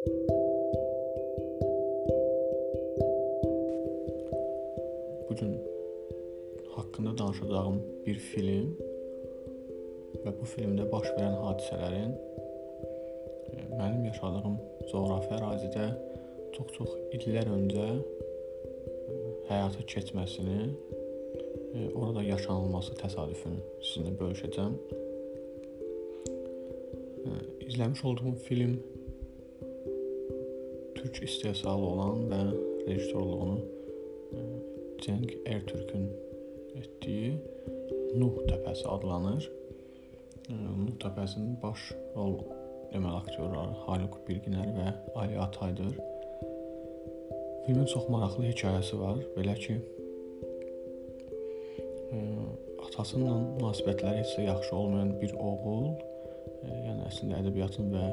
Bu gün haqqında danışacağım bir film və bu filmdə baş verən hadisələrin e, mənim yaşadığım coğrafi ərazidə çox-çox illər öncə e, həyata keçməsini, e, orada yaşanılması təsadüfünü sizinlə bölüşəcəm. İzləmiş olduğum film türk istehsalı olan və rejissorluğunu Cenk Ertürkün etdiyi Nuh təpəsi adlanır. Nuh təpəsinin baş rol deməli aktyorları Haluk Bilginer və Ali Ataydır. Filmin çox maraqlı hekayəsi var. Belə ki, atasıyla münasibətləri heç də yaxşı olmayan bir oğul, yəni əslində ədəbiyyatın və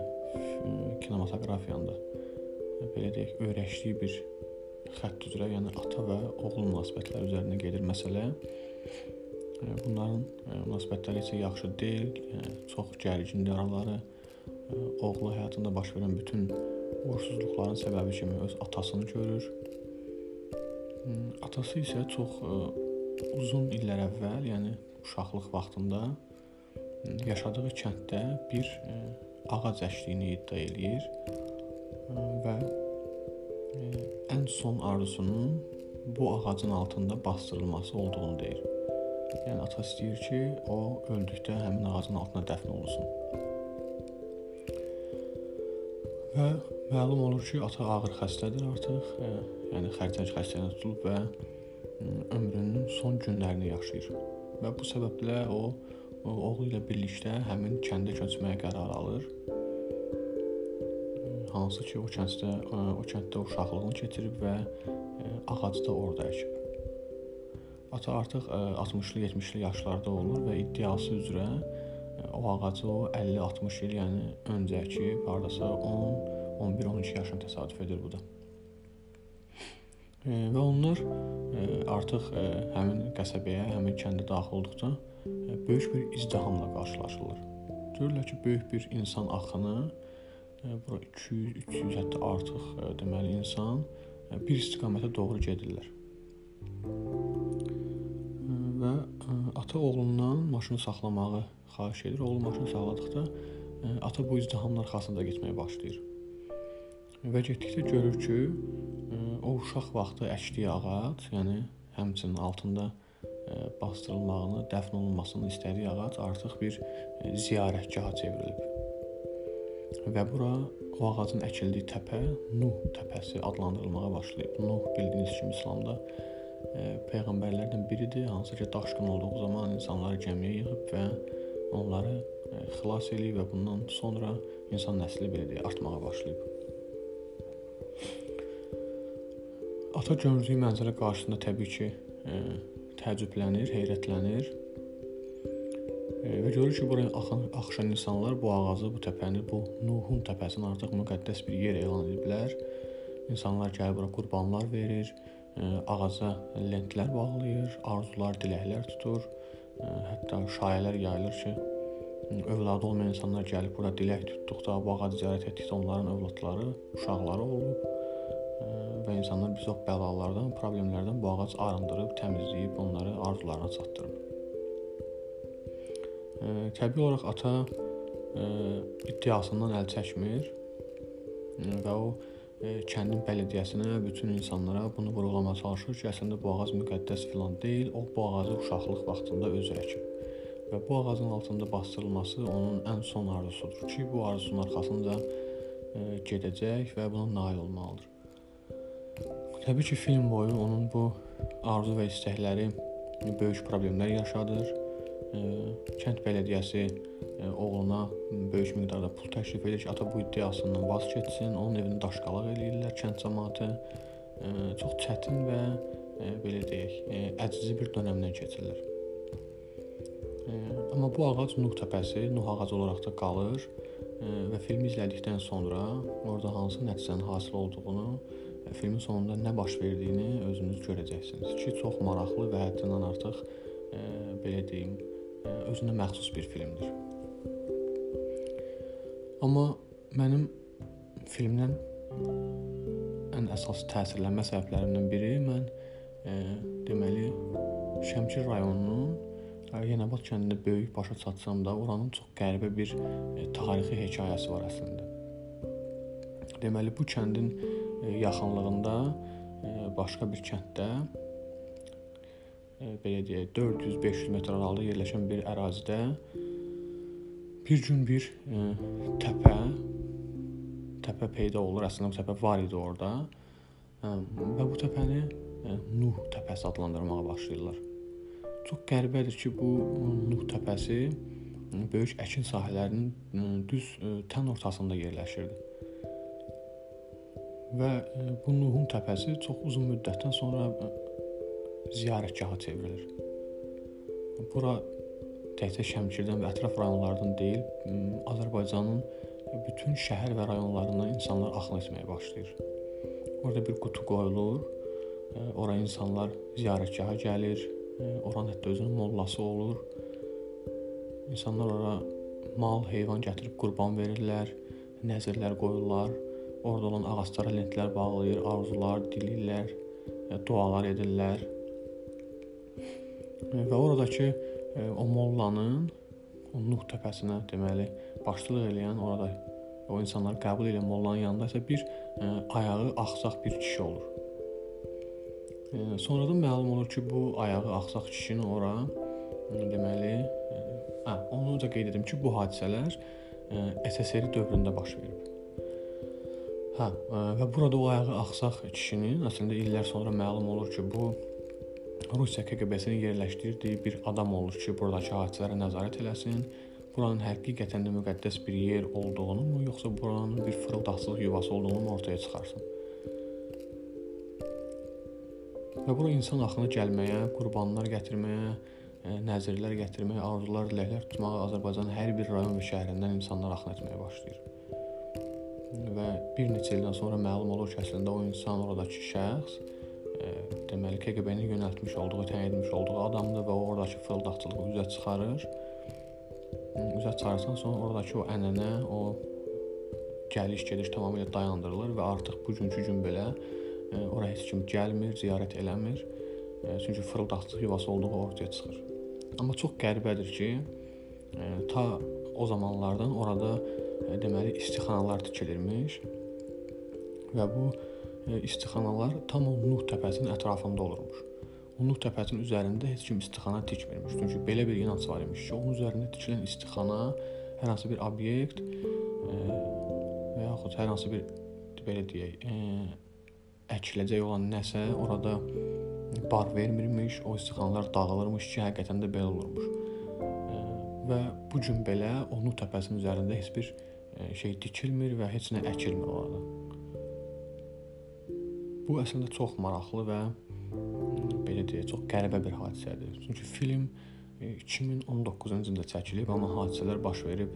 kinematografiyanın da belə deyək, öyrəşdiyi bir xətt üzrə, yəni ata və oğul münasibətləri üzərinə gedir məsələ. Bunların münasibətləri heç yaxşı deyil, çox gərgindir araları. Oğlu həyatında baş verən bütün uğursuzluqların səbəbi kimi öz atasını görür. Atası isə çox uzun illər əvvəl, yəni uşaqlıq vaxtında yaşadığı kənddə bir ağac əşliyini iddia eləyir və ən son arzusunun bu ağacın altında basdırılması olduğunu deyir. Yəni ata istəyir ki, o öldükdə həmin ağacın altına dəfn olunsun. Və məlum olur ki, ata ağır xəstədir artıq, e, yəni xərçəng xəstəliyinə tutulub və ömrünün son günlərini yaşayır. Və bu səbəblə o oğlu ilə birlikdə həmin kəndə köçməyə qərar alır hansı ki, o kənddə o kənddə uşaqlığını keçirib və ağacı da orada əkib. Ata artıq 60-lı, 70-li yaşlarda olur və iddiası üzrə o ağacı o 50-60 il, yəni öncə əkib, hardasa 10, 11-12 yaşına təsadüf edir bu da. Və onlar artıq həmin qəsəbəyə, həmin kəndə daxil olduqda böyük bir izdihamla qarşılaşırlar. Görürlər ki, böyük bir insan axını bura 200, 300 hətta artıq deməli insan bir istiqamətə doğru gedirlər. Və ata oğlundan maşını saxlamağı xahiş edir. Oğlu maşını saxladıqda ata bu izdihamın arxasında getməyə başlayır. Və getdikcə görür ki, o uşaq vaxtı əkdiyi ağac, yəni həmçinin altında bastırılmağını, dəfn olunmasını istədiyi ağac artıq bir ziyarətgaha çevrilib və bura o ağacın əkildiyi təpə Nuh təpəsi adlandırılmağa başlayıb. Nuh bildiyiniz kimi İslamda e, peyğəmbərlərdən biridir, hansı ki daşqın olduğu zaman insanları gəmiyə yığıb və onları e, xilas eləyib və bundan sonra insan nəsli belə deyə artmağa başlayıb. Ata gördüyü mənzərə qarşısında təbii ki, e, təəccüblənir, heyrətlənir və görür ki, buraya axan axışan insanlar bu ağacı, bu təpəni, bu Nuhun təpəsini artıq müqəddəs bir yer elan ediblər. İnsanlar gəlib bura qurbanlar verir, ağaca lentlər bağlayır, arzular, diləklər tutur. Hətta şayələr yayılır ki, övladı olmayan insanlar gəlib bura dilək tutduqda, bu ağacı ziyarət etdikdə onların övladları, uşaqları olub və insanlar bir çox bəlalardan, problemlərdən bu ağac arındırıb, təmizləyib, onları arzularına çatdırıb. Təbii olaraq ata iddiasından əl çəkmir və o kəndin bələdiyyəsinə, bütün insanlara bunu vurğulamağa çalışır ki, əslində bu ağac müqəddəs filan deyil, o bu ağacı uşaqlıq vaxtında özü əkib. Və bu ağacın altında bastırılması onun ən son arzusudur ki, bu arzusunun arxasınca gedəcək və buna nail olmalıdır. Təbii ki, film boyu onun bu arzu və istəkləri böyük problemlər yaşadır kənd bələdiyyəsi oğluna böyük miqdarda pul təklif edir ki, ata bu iddiasından vaz keçsin, onun evini daşqalaq eləyirlər kənd cəmaəti. Çox çətin və belə deyək, əczi bir dövrdən keçirlər. Amma bu ağac Nuh təpəsi, Nuh ağacı olaraq da qalır və filmi izlədikdən sonra orada hansı nəticənin hasil olduğunu, filmin sonunda nə baş verdiyini özünüz görəcəksiniz ki, çox maraqlı və həddindən artıq belə deyim, özünə məxsus bir filmdir. Amma mənim filmdən ən əsas təsirlənmə səbəblərindən biri mən e, deməli Şəmkir rayonunun e, Yenəbat kəndində böyük başa çatsam da, oranın çox qəribə bir e, tarixi hekayəsi var əslində. Deməli bu kəndin e, yaxınlığında e, başqa bir kənddə belə deyək 400-500 metr aralıqda yerləşən bir ərazidə bir gün bir e, təpə təpə peyda olur. Əslində bu təpə var idi orada. Və bu təpəni Nuh təpəsi adlandırmağa başlayırlar. Çox qəribədir ki, bu Nuh təpəsi böyük əkin sahələrinin düz tən ortasında yerləşirdi. Və bu Nuhun təpəsi çox uzun müddətdən sonra ziyarətgaha çevrilir. Bura təkcə Şəmkirdən və ətraf rayonlardan deyil, Azərbaycanın bütün şəhər və rayonlarından insanlar axın etməyə başlayır. Orada bir qutu qoyulur. Ora insanlar ziyarətgaha gəlir. Oranın hətta özünün mollası olur. İnsanlar ora mal, heyvan gətirib qurban verirlər, nəzirlər qoyurlar. Orada olan ağaclara lentlər bağlayır, arzular dilirlər, dualar edirlər. Və oradakı o mollanın o Nuh təpəsinə deməli başçılıq edən orada o insanları qəbul edən mollanın yanında isə bir ə, ayağı ağsaq bir kişi olur. E, sonradan məlum olur ki, bu ayağı ağsaq kişinin ora ə, deməli, ə, hə, onu da qeyd edim ki, bu hadisələr ə, SSR dövründə baş verib. Hə, ə, və burada o ayağı ağsaq kişinin əslində illər sonra məlum olur ki, bu Rusiya KGB-sinin yerləşdirdiyi bir adam olur ki, buradakı hadisələrə nəzarət eləsin buranın həqiqətən də müqəddəs bir yer olduğunu, yoxsa buranın bir fırıldaqçılıq yuvası olduğunu ortaya çıxarsın. Və bura insan axını gəlməyə, qurbanlar gətirməyə, e, nəzirlər gətirməyə, arzular, diləklər tutmağa Azərbaycanın hər bir rayon və şəhərindən insanlar axın etməyə başlayır. Və bir neçə ildən sonra məlum olur ki, əslində o insan oradakı şəxs deməli KGB-nin yönəltmiş olduğu, təyin edilmiş olduğu adamdır və o oradakı fırıldaqçılığı üzə çıxarır üzə çıxarsan, sonra oradakı o ənənə, o gəliş-gediş tamamilə dayandırılır və artıq bugünkü gün belə ora heç kim gəlmir, ziyarət eləmir. Çünki fırıldaqçılıq yuvası olduğu ortaya çıxır. Amma çox qəribədir ki, ta o zamanlardan orada deməli istixanalar tikilirmiş və bu istixanalar tam o Nuh təpəsinin ətrafında olurmuş. Unluq təpəsinin üzərində heç kim istixana tikmirmiş. Çünki belə bir inanc var imiş ki, onun üzərində tikilən istixana hər hansı bir obyekt e, və yaxud hər hansı bir belə deyək, e, əkiləcək olan nəsə orada bar vermirmiş, o istixanalar dağılırmış ki, həqiqətən də belə olurmuş. E, və bu gün belə onun təpəsinin üzərində heç bir şey tikilmir və heç nə əkilmir orada. Bu əslində çox maraqlı və belə deyək, çox qəribə bir hadisədir. Çünki film 2019-cu e, ildə çəkilib, amma hadisələr baş verib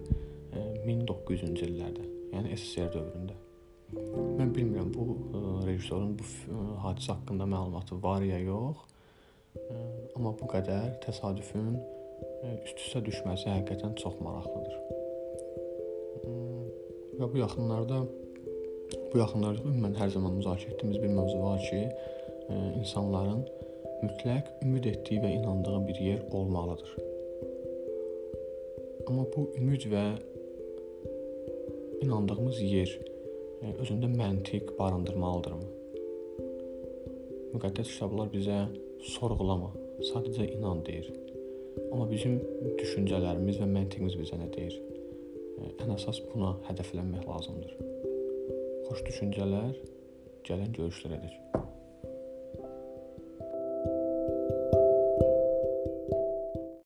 1900-cü e, illərdə, yəni SSR dövründə. Mən bilmirəm bu rejissorun bu hadisə haqqında məlumatı var ya yox. Amma bu qədər təsadüfün üst-üstə düşməsi həqiqətən çox maraqlıdır. Və bu yaxınlarda bu yaxınlarda ümumən hər zaman müzakirə etdiyimiz bir mövzu var ki, insanların mütləq ümid etdiyi və inandığı bir yer olmalıdır. Amma bu ümid və inandığımız yer e, özündə məntiq barındırmalıdırmı? Müqəddəs kitablar bizə sorğulama, sadəcə inan deyir. Amma bizim düşüncələrimiz və məntiqimiz bizə nə deyir? E, ən əsas buna hədəflənmək lazımdır. Xoş düşüncələr, gəlin görüşlərə dək.